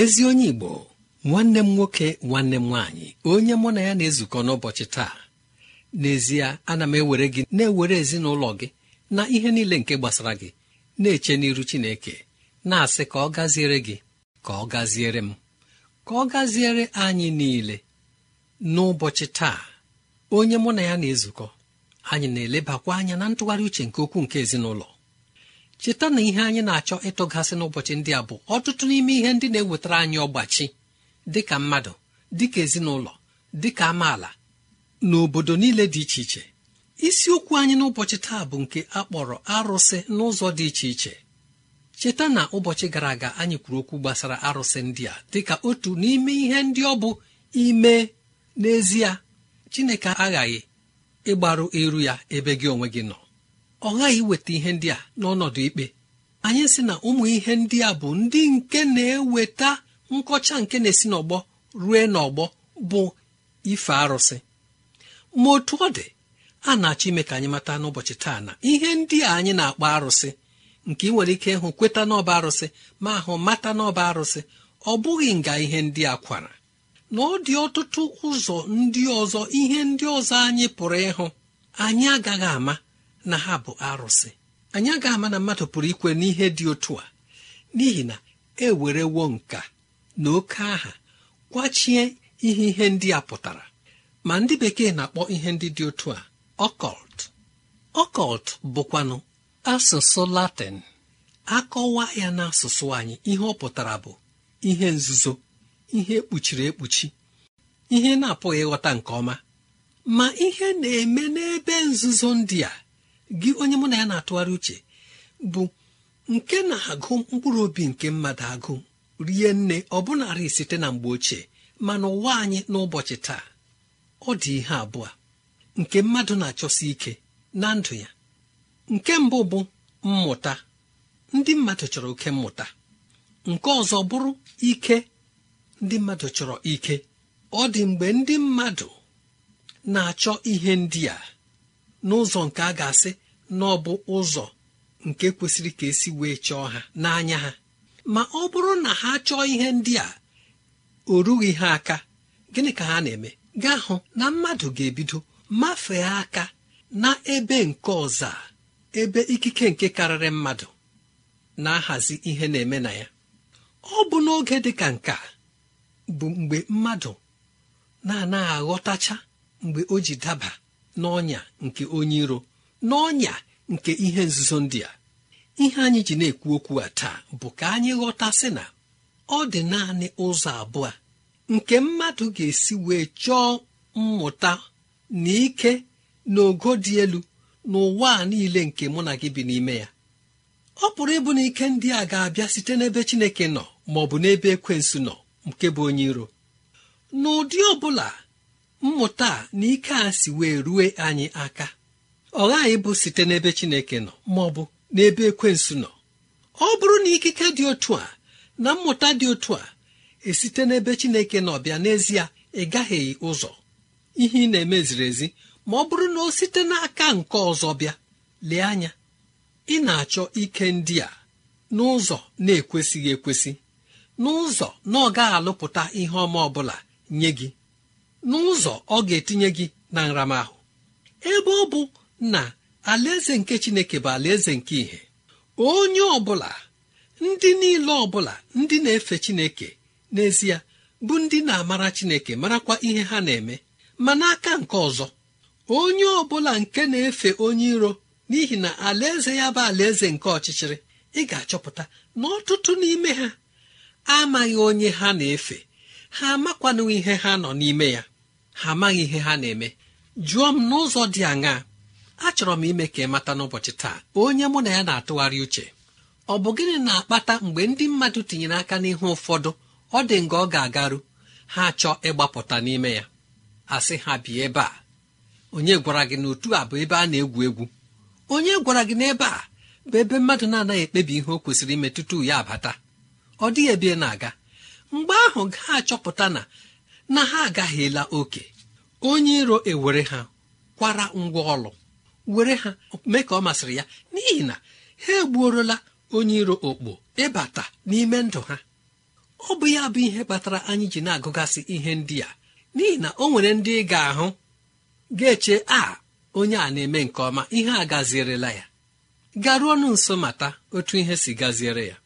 Ezi onye igbo nwanne m nwoke nwanne m nwaanyị onye mụ na ya na-ezukọ n'ụbọchị taa. N'ezie ana m ewere gị na-ewere ezinụlọ gị na ihe niile nke gbasara gị na-eche n'iru chineke na-asị ka ọ gaziere gị ka ọ gaziere m ka ọ gaziere anyị niile. N'ụbọchị taa onye mụ na ya na-ezukọ anyị na-elebakwa anya na ntụgharị uche nke okwu nke ezinụlọ. Cheta na ihe anyị na-achọ ịtụgasị n'ụbọchị ndị a bụ ọtụtụ n'ime ihe ndị na-ewetara anyị ọgbachi dịka mmadụ dịka ezinụlọ dịka amaala n'obodo niile dị iche iche. Isiokwu anyị n'ụbọchị taa bụ nke a kpọrọ arụsị n'ụzọ dị iche iche. Cheta na ụbọchị gara aga anyị kwuru okwu gbasara arụsị ndị a dịka otu n'ime ihe ndị ọ bụ ime. N'ezie Chineke aghaghị ịgbarụ eru ya ebe gị onwe gị nọ. Ọ ghaghị iweta ihe ndị a n'ọnọdụ ikpe. Anyị sị na ụmụ ihe ndị a bụ ndị nke na-eweta nkọcha nke na-esi n'ọgbọ rue n'ọgbọ bụ ife arụsị. Ma otu ọ dị a na-achọ ime ka anyị mata n'ụbọchị taa na ihe ndị a anyị na-akpọ arụsị nke ị nwere ike ịhụ kweta n'ọba arụsị ma ahụ mata n'ọba arụsị ọ bụghị nga ihe ndị a kwara. Na ọ dị ọtụtụ ụzọ ndị ọzọ ihe ndị ọzọ anyị pụrụ ịhụ anyị agaghị ama na ha bụ arụsị. Anyị agaghị ama na mmadụ pụrụ ikwe n'ihe dị otu a. N'ihi na e werewo nka na oke aha kwachie ihe ihe ndị a pụtara. Ma ndị bekee na-akpọ ihe ndị dị otu a ọkọlt ọkọlt bụkwanụ asụsụ latin. Akọwa ya n'asụsụ anyị. Ihe ọ pụtara bụ ihe nzuzo ihe ekpuchiri ekpuchi ihe na-apụghị ịghọta nke ọma. Ma ihe na-eme n'ebe nzuzo ndị a gị onye mụ na ya na-atụgharị uche bụ nke na-agụ mkpụrụ obi nke mmadụ agụ rie nne ọbụnarị site na mgbe ochie. Mana ụwa anyị n'ụbọchị taa ọ dị ihe abụọ nke mmadụ na-achọsi ike na ndụ ya. Nke mbụ bụ mmụta. Ndị mmadụ chọrọ oke mmụta. Nke ọzọ bụrụ ike. Ndị mmadụ chọrọ ike. Ọ dị mgbe ndị mmadụ na-achọ ihe ndị a. n'ụzọ nke a ga-asị na ọ bụ ụzọ nke kwesịrị ka esi wee chọọ ha n'anya ha. Ma ọ bụrụ na ha chọọ ihe ndị a o rughị ha aka gịnị ka ha na-eme? Gaa hụ na mmadụ ga-ebido mafee aka na ebe nke ọzọ ebe ikike nke karịrị mmadụ na-ahazi ihe na-eme na ya. Ọ bụ n'oge dị ka nke bụ mgbe mmadụ na-anaghị aghọtacha mgbe o ji daba n'ọnya nke onye iro n'ọnya nke ihe nzuzo ndị a. Ihe anyị ji na-ekwu okwu a taa bụ ka anyị ghọta sị na ọ dị naanị ụzọ abụọ nke mmadụ ga-esi wee chọọ mmụta na ike na ogo dị elu n'ụwa a niile nke mụ na gị bi n'ime ya. Ọ pụrụ ịbụ na ike ndị a ga-abịa site n'ebe Chineke nọ ma ọ bụ n'ebe ekwensu nọ nke bụ onye iro. N'ụdị ọ bụla mmụta na ike a si wee rue anyị aka. Ọ ghaghị bụ site n'ebe Chineke nọ ma ọ bụ n'ebe ekwensu nọ. Ọ bụrụ na ikike dị otu a na mmụta dị otu a esite n'ebe Chineke nọ bịa n'ezie ị gaghịghị ụzọ. Ihe ị na-eme ziri ezi ma ọ bụrụ na o site n'aka nke ọzọ bịa lee anya ị na-achọ ike ndị a n'ụzọ na-ekwesịghị ekwesị n'ụzọ na ọ gaghị alụpụta ihe ọma ọbụla nye gị. N'ụzọ ọ ga-etinye gị na nramahụ. Ebe ọ bụ na alaeze nke chineke bụ alaeze nke ìhè onye ọbụla ndị niile ọbụla ndị na-efe chineke n'ezie bụ ndị na-amara chineke marakwa ihe ha na-eme. Ma n'aka nke ọzọ onye ọbụla nke na-efe onye iro n'ihi na alaeze ya bụ alaeze nke ọchịchịrị ị ga-achọpụta na ọtụtụ n'ime ha amaghị onye ha na-efe. Ha amakwanụ ihe ha nọ n'ime ya. Ha amaghị ihe ha na-eme. Jụọ m n'ụzọ dị aṅaa? Achọrọ m ime ka ị mata n'ụbọchị taa onye mụ na ya na-atụgharị uche. Ọ bụ gịnị na-akpata mgbe ndị mmadụ tinyere aka n'ihe ụfọdụ ọ dị nga ọ ga-agaru? Ha chọọ ịgbapụta n'ime ya. Asị ha bi ebe a. Onye gwara gị na otu a bụ ebe a na-egwu egwu? Onye gwara gị n'ebe a bụ ebe mmadụ na-anaghị ekpebi ihe o kwesịrị ime tutu ya abata? Ọ dịghị ebe na-aga. Mgbe ahụ ga-achọpụta na na ha agaghịla oke. Onye iro ewere ha kwara ngwa ọlụ were ha mee ka ọ masịrị ya. N'ihi na ha egbuorola onye iro okpo ịbata n'ime ndụ ha. Ọ bụ ya bụ ihe kpatara anyị ji na-agụgasị ihe ndị a. N'ihi na o nwere ndị ị ga-ahụ ga-eche a onye a na-eme nke ọma ihe a gazierela ya. Garuo ọnụ nso mata otu ihe si gaziere ya.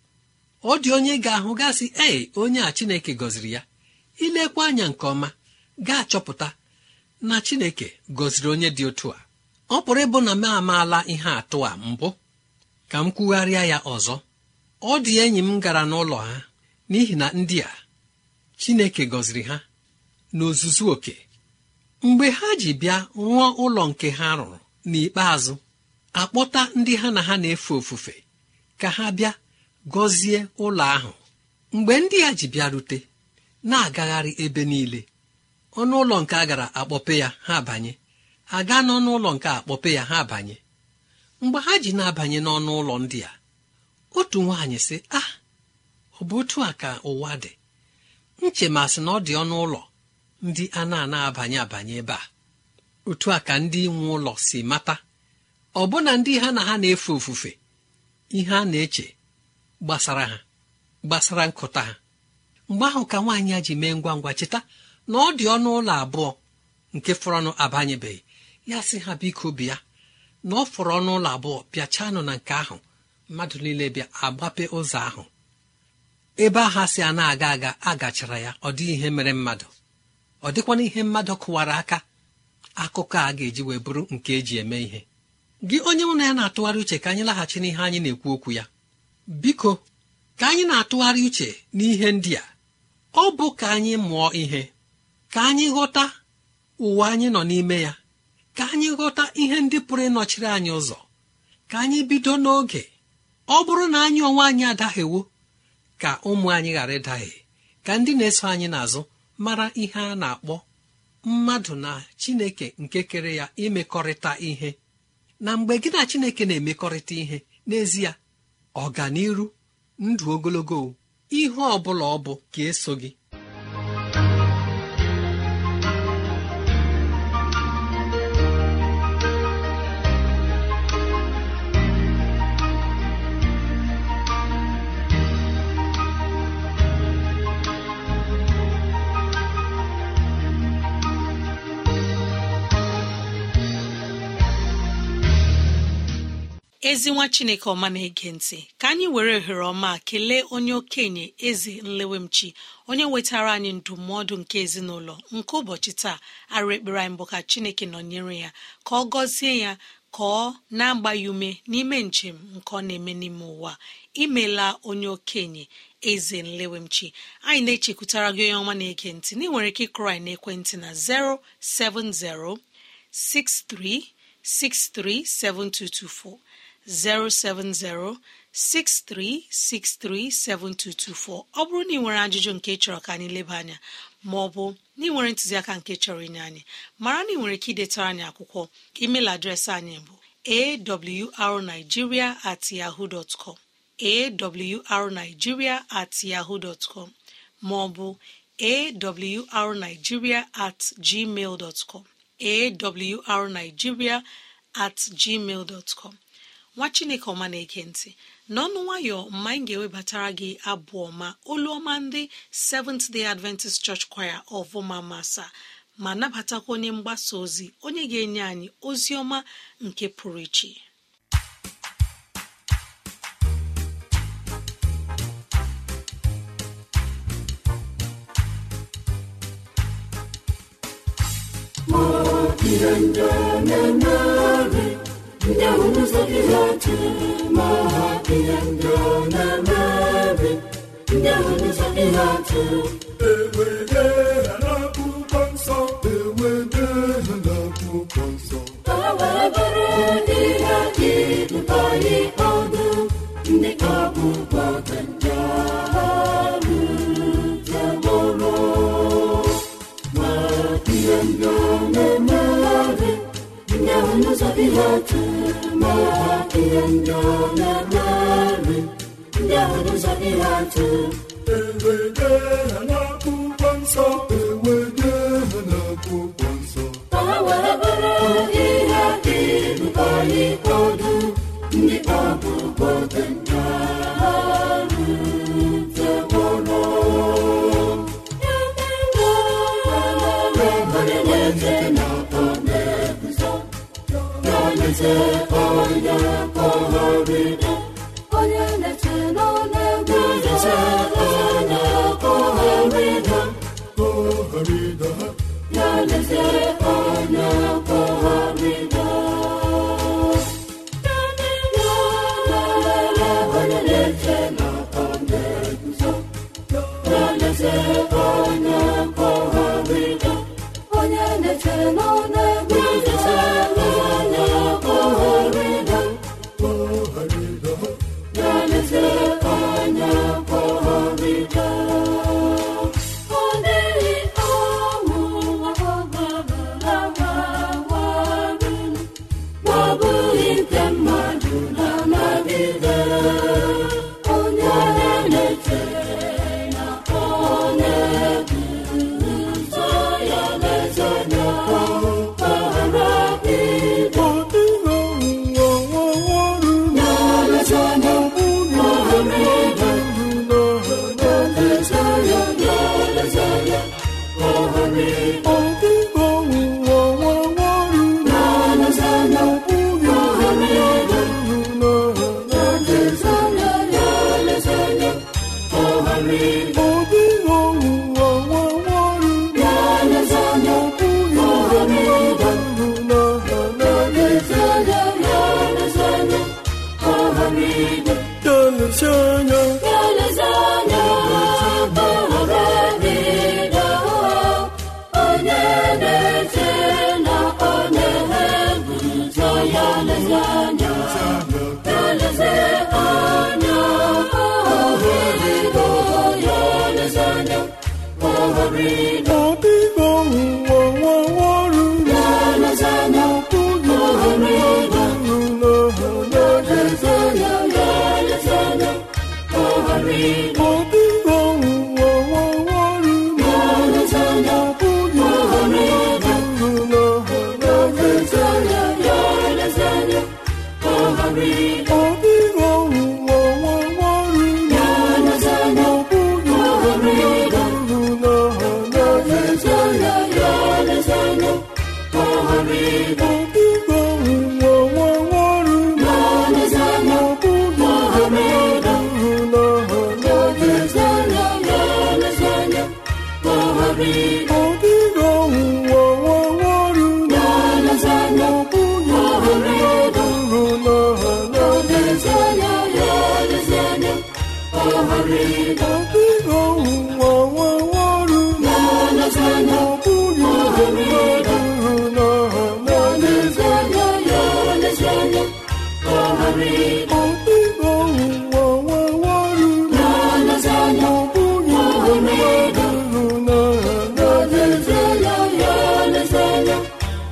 Ọ dị onye ga-ahụ gasị ee onye a chineke gọziri ya. Ilekwa anya nke ọma ga-achọpụta na chineke gọziri onye dị otu a. Ọ pụrụ ịbụ na m amaala ihe atụ a mbụ ka m kwugharịa ya ọzọ. Ọ dị enyi m gara n'ụlọ ha n'ihi na ndị a chineke gọziri ha n'ozuzu oke. Mgbe ha ji bịa rụọ ụlọ nke ha rụrụ n'ikpeazụ akpọta ndị ha na ha na-efe ofufe ka ha bịa gọzie ụlọ ahụ. Mgbe ndị ya ji bịarute na-agagharị ebe niile. Ọnụ ụlọ nke a gara akpọpe ya ha banye aga n'ọnụ ụlọ nke akpọpe ya ha banye mgbe ha ji na-abanye n'ọnụ ụlọ ndị a otu nwaanyị sị ah ọ bụ otu a ka ụwa dị. Nchemasị na ọ dị ọnụ ụlọ ndị a na-ana abanye abanye ebe a. Otu a ka ndị nwe ụlọ si mata. Ọbụna ndị ha na ha na-efe ofufe ihe a na-eche gbasara ha gbasara nkụta ha. Mgbe ahụ ka nwaanyị a ji mee ngwa ngwa cheta na ọ dị ọnụ ụlọ abụọ nke fọrọnụ abanyebeghị. Ya sị ha biko bịa. Na ọ fọrọ ọnụ ụlọ abụọ bịachanụ na nke ahụ. Mmadụ niile bịa agbape ụzọ ahụ. Ebe aha si a na-aga aga agachara ya. Ọ dịghị ihe mere mmadụ. Ọ dịkwana ihe mmadụ kụwara aka. Akụkọ a ga-eji wee bụrụ nke eji eme ihe. Gị onye mụ na ya na-atụgharị uche ka anyị laghachi n'ihe anyị na-ekwu okwu ya. Biko ka anyị na-atụgharị uche n'ihe ndị a. ọ bụ ka anyị mụọ ihe ka anyị ghọta ụwa anyị nọ n'ime ya ka anyị ghọta ihe ndị pụrụ ịnọchiri anyị ụzọ ka anyị bido n'oge. Ọ bụrụ na anyị onwe anyị adaghewo ka ụmụ anyị ghara ịdahie ka ndị na-eso anyị n'azụ mara ihe a na-akpọ mmadụ na chineke nke kere ya imekọrịta ihe. Na mgbe gị na chineke na-emekọrịta ihe n'ezie ọganiru ndụ ogologo ihe ọ bụla ọ bụ ka eso gị. Ezi nwa chineke ọma na-ege ntị ka anyị were ohere ọma kelee onye okenye eze nlewemchi onye wetara anyị ndụmọdụ nke ezinụlọ nke ụbọchị taa. Arụ ekpere anyị bụ ka chineke nọnyere ya ka ọ gọzie ya ka ọ na-agba ume n'ime njem nke ọ na-eme n'ime ụwa. Imela onye okenye eze nlewemchi. Anyị na-echekwutara gị onye ọma na-ege ntị na ị nwere ike ịkụrụ anyị n'ekwentị na 070 6363 7224 07063637224 ọ bụrụ na ị nwere ajụjụ nke chọrọ ka anyị leba anya ma ọ bụ na ị nwere ntụziaka nke chọrọ inye anyị mara na ị nwere ike idetara anyị akwụkwọ. Email adreesị anyị bụ awrnigeria at yahoo dot com. Awrnigeria at yahoo dot com. Ma ọ bụ awrnigeria at gmail dot com. At gmail dot com. Nwa chineke ọma na-ege ntị n'ọnụ nwayọ mma anyị ga-ewebatara gị abụ ọma olu ọma ndị Seventh Day Adventist Church Choir ọvụma masa ma nabatakwa onye mgbasa ozi onye ga-enye anyị ozi ọma nke pụrụ iche. Ndị ndị ndị ọ na-emebi ndị ihe ndị na-emeri ndị ahụ n'ụzọ ihe atụ ewede ha n'akwụkwọ nsọ ewede Amen.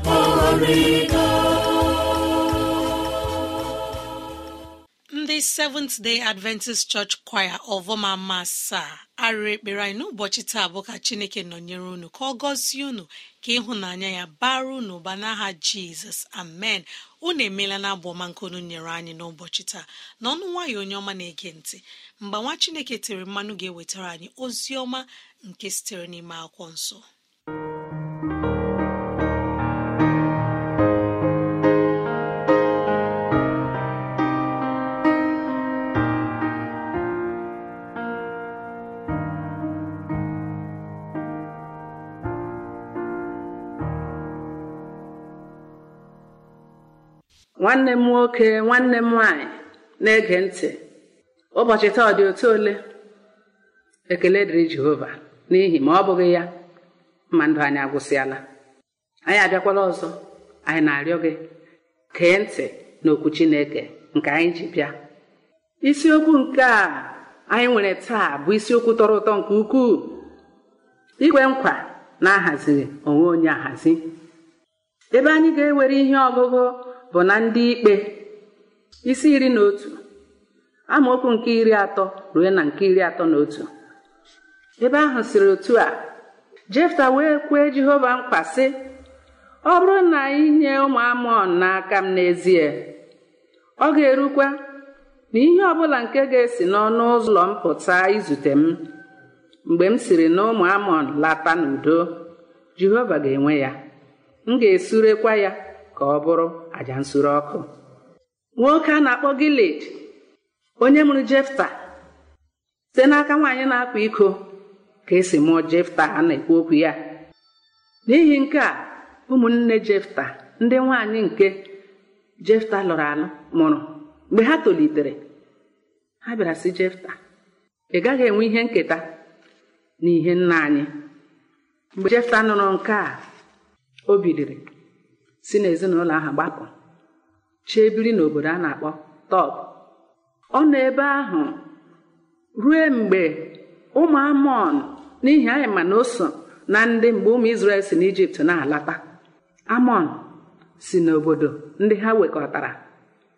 Ọbụghị seventh day adventist church choir ọvọma asaa arịrị ekpere anyị n'ụbọchị taa bụ ka chineke nọnyere unu ka ọ gọzie unu ka ịhụnanya ya bara unu ụba n'aha jizọs. Amen. Unu emeela na abụ ọma nke unu nyere anyị n'ụbọchị taa. N'ọnụ nwayọ onye ọma na-ege ntị mgbe nwa chineke tere mmanụ ga-ewetara anyị ozi ọma nke sitere n'ime akwụkwọ nsọ. Nwanne m nwoke nwanne m nwanyị na-ege ntị. Ụbọchị taa ọ dị otu ole? Ekele dịrị jehova n'ihi ma ọ bụghị ya mma ndụ anyị agwụsịala. Anyị abịakwala ọzọ anyị na-arịọ gị kee ntị n'okwu chineke nke anyị ji bịa. Isiokwu nke a anyị nwere taa bụ isiokwu tọrọ ụtọ nke ukwuu. Igwe nkwa na-ahazighị onwe onye ahazi. Ebe anyị ga-ewere ihe ọgụgụ bụ na ndị ikpe. Isi iri na otu. Amaokwu nke iri atọ ruo na nke iri atọ na otu. Ebe ahụ siri otu a jefta wee kwee jehova nkwa sị ọ bụrụ na anyị nye ụmụ amọn n'aka m n'ezie ọ ga-erukwa na ihe ọbụla nke ga-esi n'ọnụ ụlọ m pụta izute m. Mgbe m siri na ụmụ amọn lata n'udo jehova ga-enwe ya m ga-esurekwa ya. Ka ọ bụrụ aja nsure ọkụ. Nwoke a na-akpọ giled onye mụrụ jefta site n'aka nwaanyị na-akwa iko ka esi mụọ jefta a na-ekwu okwu ya. N'ihi nke a ụmụnne jefta ndị nwaanyị nke jefta lụrụ alụ mụrụ. Mgbe ha tolitere ha bịara sị jefta ị gaghị enwe ihe nketa n'ihe nna anyị. Mgbe jefta nụrụ nke a o biliri. Si n'ezinụlọ ahụ gbapụ. Chee biri n'obodo a na-akpọ tọb ọ nọ ebe ahụ ruo mgbe ụmụ amọn n'ihi anyị ma na o na ndị mgbe ụmụ Izrel si n'ijipt na-alata. Amọn si n'obodo ndị ha wekọtara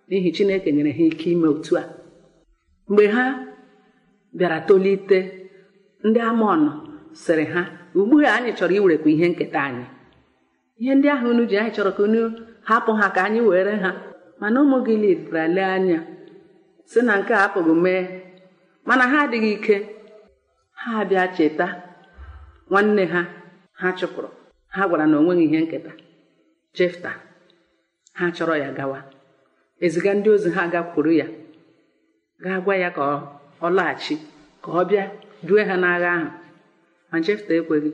n'ihi chineke nyere ha ike ime otu a. Mgbe ha bịara tolite ndị amọn sịrị ha ugbu a anyị chọrọ iwerekwa ihe nketa anyị. Ihe ndị ahụ unu ji anyị chọrọ ka unu hapụ ha ka anyị were ha. Mana ụmụ gị lidara lee anya si na nke a apụghị mee. Mana ha adịghị ike. Ha bịa cheta nwanne ha ha chụpụrụ. Ha gwara na o nweghị ihe nketa. Jefta ha chọrọ ya gawa. Eziga ndị ozi ha gakwuru ya. Gaa gwa ya ka ọ laghachi ka ọ bịa due ha n'agha ahụ. Ma jefta ekweghị.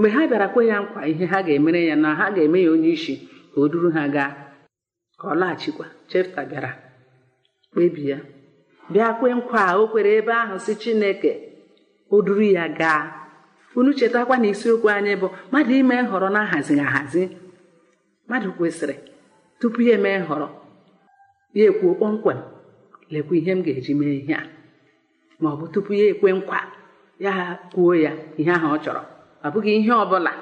Mgbe ha bịara kwe ya nkwa ihe ha ga-emere ya na ha ga-eme ya onye isi ka o duru ha gaa ka ọ laghachikwa jefta bịara kpebi ya. Bịa kwe nkwa o kwere ebe ahụ si chineke o duru ya gaa. Unu chetakwa na isiokwu anyị bụ mmadụ ime nhọrọ na-ahazighị ahazi. Mmadụ kwesịrị tupu ya eme nhọrọ ya ekwuo kpọmkwem lekwa ihe m ga-eji mee ihe a. Ma ọ tupu ya ekwe nkwa ya kwuo ya ihe ahụ ọ chọrọ. Ọ bụghị ihe ọ bụla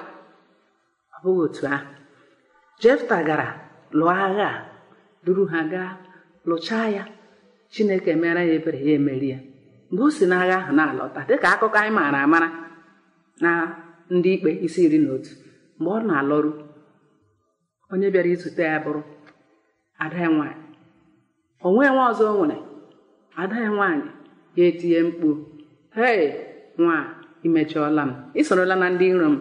ọ bụghị otu ahụ jefta gara lụọ agha a. Duru ha gaa lụchaa ya. Chineke mere ya ebere ya emeri ya. Mgbe o si n'agha ahụ na-alọta dịka akụkọ anyị maara amara na ndị ikpe isi iri na otu mgbe ọ na-alọrụ onye bịara izute ya bụrụ ada ya nwaanyị. O nwee nwa ọzọ o nwere. Ada ya nwaanyị ya etinye mkpu hei nwa imechiọla m. Ị sorola na ndị iro m.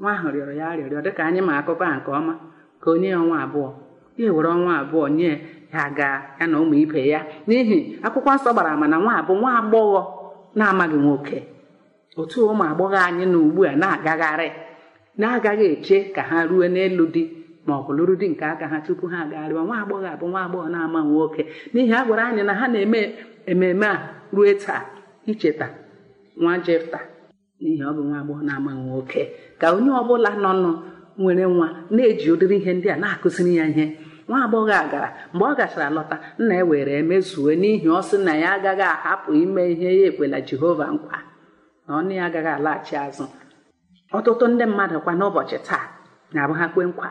Nwa ahụ rịọrọ ya arịrịọ dịka anyị ma akụkọ a nke ọma ka onye ya ọnwa abụọ. Ya ewere ọnwa abụọ nye ya gaa ya na ụmụ ibe ya. N'ihi akwụkwọ nsọ gbara ama na nwa abụ nwa agbọghọ na-amaghị nwoke. Otu ụmụ agbọghọ anyị na ugbu a na-agagharị na-agaghị eche ka ha ruo n'elu di ma ọ bụ lụrụ di nke aka ha tupu ha agagharịwa nwa agbọghọ abụ nwa agbọghọ na-ama nwoke n'ihi a gwara anyị na ha na-eme ememe a ruo taa icheta nwa jefta. N'ihi ọ bụ nwa agbọghọ na-ama nwoke ka onye ọbụla nọ nọ nwere nwa na-eji ụdịrị ihe ndị a na-akụziri ya ihe. Nwa agbọghọ a gara mgbe ọ gachara lọta nna ya were emezuo n'ihi ọ sị na ya agaghị ahapụ ime ihe ya ekwela jehova nkwa. Na ọnụ ya agaghị alaghachi azụ. Ọtụtụ ndị mmadụ kwa n'ụbọchị taa na-abụ ha kwe nkwa.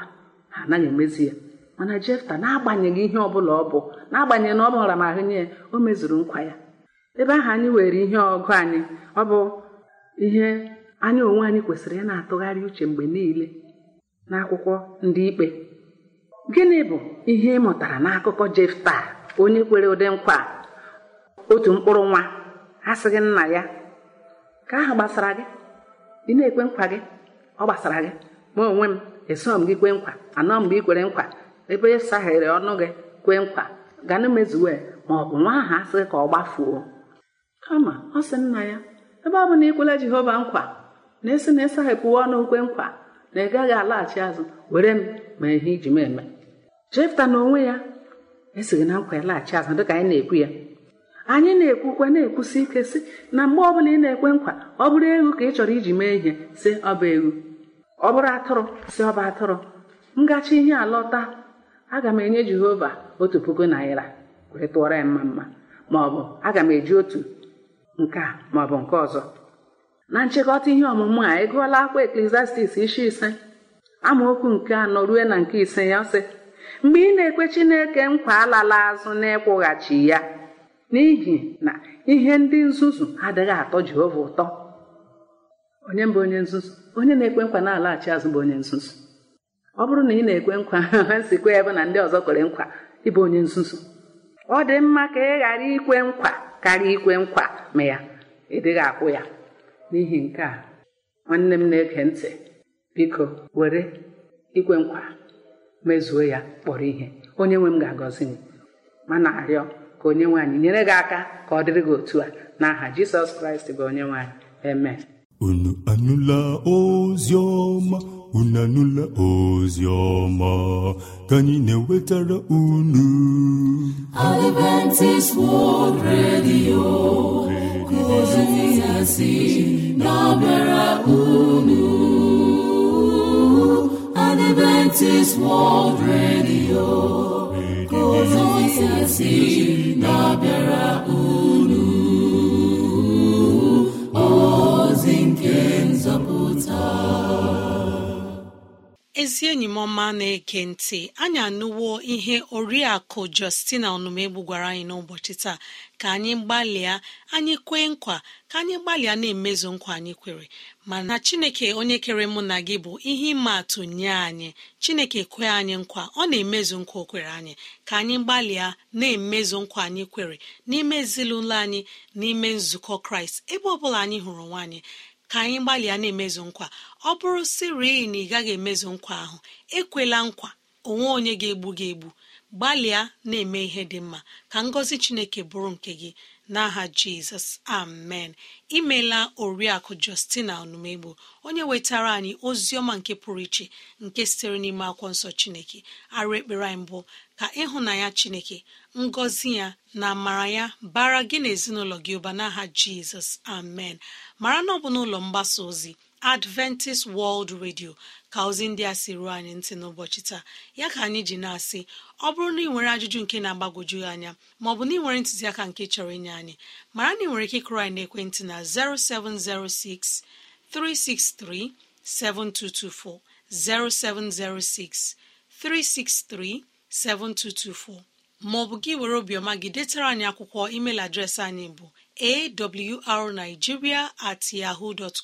Ha anaghị emezi ya. Mana jefta na-agbanyeghị ihe ọbụla ọ bụ na-agbanyeghị na ọ bụra m ahụ nye ya o mezuru nkwa ya. Ebe ahụ anyị were ihe ọgụ anyị ọ bụ ihe anyị onwe anyị kwesịrị ya na-atụgharị uche mgbe niile n'akwụkwọ ndị ikpe. Gịnị bụ ihe ị mụtara n'akụkọ jefta onye kwere ụdị nkwa otu mkpụrụ nwa a sịghị nna ya ka ahụ gbasara gị ị na-ekwe nkwa gị ọ gbasara gị. Ma onwe m eso m gị kwe nkwa anọ mgbe ị kwere nkwa. Ebe ị saghere ọnụ gị kwe nkwa. Ganụ mezuwe ma ọ bụ nwa ahụ asịghị ka ọ gbafuo. Kama ọ sị nna ya ebe ọ bụ na ikwela jehova nkwa na-esi na ịsaghepụwa ọnụ kwe nkwa na ị gaghị alaghachi azụ were m ma ihe iji m eme. Jefta na onwe ya esighị na nkwa ịlaghachi azụ dịka anyị na-ekwu ya. Anyị na-ekwukwe na-ekwusi ike sị na mgbe ọbụla ị na-ekwe nkwa ọ bụrụ egwu ka ị chọrọ iji mee ihe sị ọ bụ egwu. Ọ bụrụ atụrụ sị ọ bụ atụrụ. Ngachi ihe alọta aga m enye jehova otu puku naira wee tụọrọ ya mma mma. Ma bụ aga m eji otu nke a ma bụ nke ọzọ. Na nchịkọta ihe ọmụmụ a ị gụọla akwa eklesiastis isi ise. Amaokwu nke anọ ruo na nke ise ya sị mgbe ị na-ekwe chineke nkwa alala azụ n'ịkwụghachi ya. N'ihi na ihe ndị nzuzu adịghị atọ jehova ụtọ. Onye mbụ onye nzuzu? Onye na-ekwe nkwa na-alaghachi azụ bụ onye nzuzu. Ọ bụrụ na ị na-ekwe nkwa ha sikwa ebe na ndị ọzọ kwere nkwa ịbụ onye nzuzu. Ọ dị mma ka ị ghara ikwe nkwa karịa ikwe nkwa ma ya ị dịghị akwụ ya. N'ihi nke a nwanne m na-ege ntị biko were ikwe nkwa mezuo ya kpọrọ ihe. Onye nwe m ga-agọzi m ma na-arịọ ka onye nwe anyị nyere gị aka ka ọ dịrị gị otu a. N'aha jisọs kraịst bụ onye nwe anyị amen. Unu anụla ozi ọma? Unu anụla ozi ọma? Ka anyị na-ewetara unu. Adventist World Radio ka ozi ya si na-abịara unu. Adventist World Radio. Ozi si na-abịara ezi enyi m ọma na-ege ntị anyị anụwo ihe oriakụ justina ọnụmegbu gwara anyị n'ụbọchị taa. Ka anyị gbalịa anyị kwee nkwa ka anyị gbalịa na-emezu nkwa anyị kwere. Mana chineke onye kere mụ na gị bụ ihe ịma atụ nye anyị. Chineke kwee anyị nkwa ọ na-emezu nkwa o kwere anyị. Ka anyị gbalịa na-emezu nkwa anyị kwere n'ime ezinụlọ anyị n'ime nzukọ kraịst ebe ọ anyị hụrụ nwaanyị ka anyị gbalịa na-emezu nkwa. Ọ bụrụ siri na ị gaghị emezu nkwa ahụ ekwela nkwa onwe onye ga-egbu gị egbu. Gbalịa na-eme ihe dị mma. Ka ngọzi chineke bụrụ nke gị. N'aha jizọs amen. Imela oriakụ justina onumegbo onye wetara anyị ozi ọma nke pụrụ iche nke sitere n'ime akwụkwọ nsọ chineke. Arụ ekpere anyị mbụ ka ịhụnanya chineke ngọzi ya na amara ya bara gị na ezinụlọ gị ụba. N'aha jizọs amen. Mara na ọ bụ n'ụlọ mgbasa ozi adventist world radio ka ozi ndị a si ruo anyị ntị n'ụbọchị taa. Ya ka anyị ji na-asị ọ bụrụ na ị nwere ajụjụ nke na-agbagwoju anya maọbụ na ị nwere ntụziaka nke chọrọ inye anyị mara na ị nwere ike ịkụrụ anyị n'ekwentị na 0706 363 7224 0706 363 7224 maọbụ gị were obiọma gị detara anyị akwụkwọ email adreesị anyị bụ awrnigeria at yahoo dot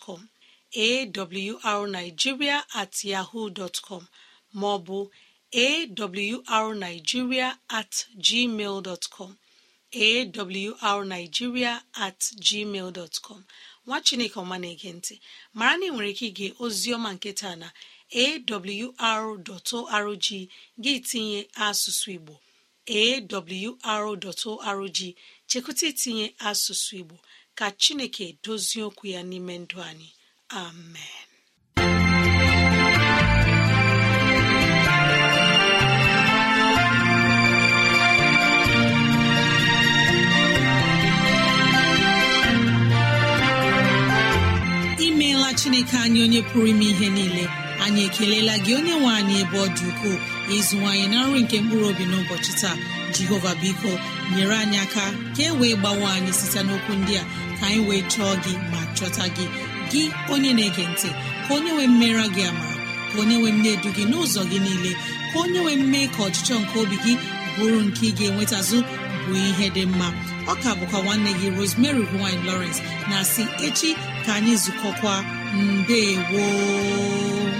awrnigeria at yahoo dot com maọbụ awrnigeria at gmail dot com awrnigeria at gmail dot com nwa chineke ọma na-ege mara na ị nwere ike ige oziọma nke taa na awr.org gị tinye asụsụ igbo awr.org chekwụta itinye asụsụ igbo ka chineke dozie okwu ya n'ime ndụ anyị. Amen. Imeela chineke anyị onye pụrụ ime ihe niile. Anyị ekelela gị onye nwe anyị ebe ọ dị ukwuu. Ịzụwanyị na nri nke mkpụrụ obi n'ụbọchị taa. Jehova biko nyere anyị aka ka e wee gbawe anyị site n'okwu ndị a. Ka anyị wee chọọ gị ma chọta gị. Gị onye na-ege ntị ka onye nwee mmera gị amara ka onye nwee mne edu gị n'ụzọ gị niile ka onye nwee mme ka ọchịchọ nke obi gị bụrụ nke ị ga-enwetazụ bụ ihe dị mma. Ọ ka bụkwa nwanne gị rosemary gine lawrence na si echi ka anyị zukọkwa. Mbe gboo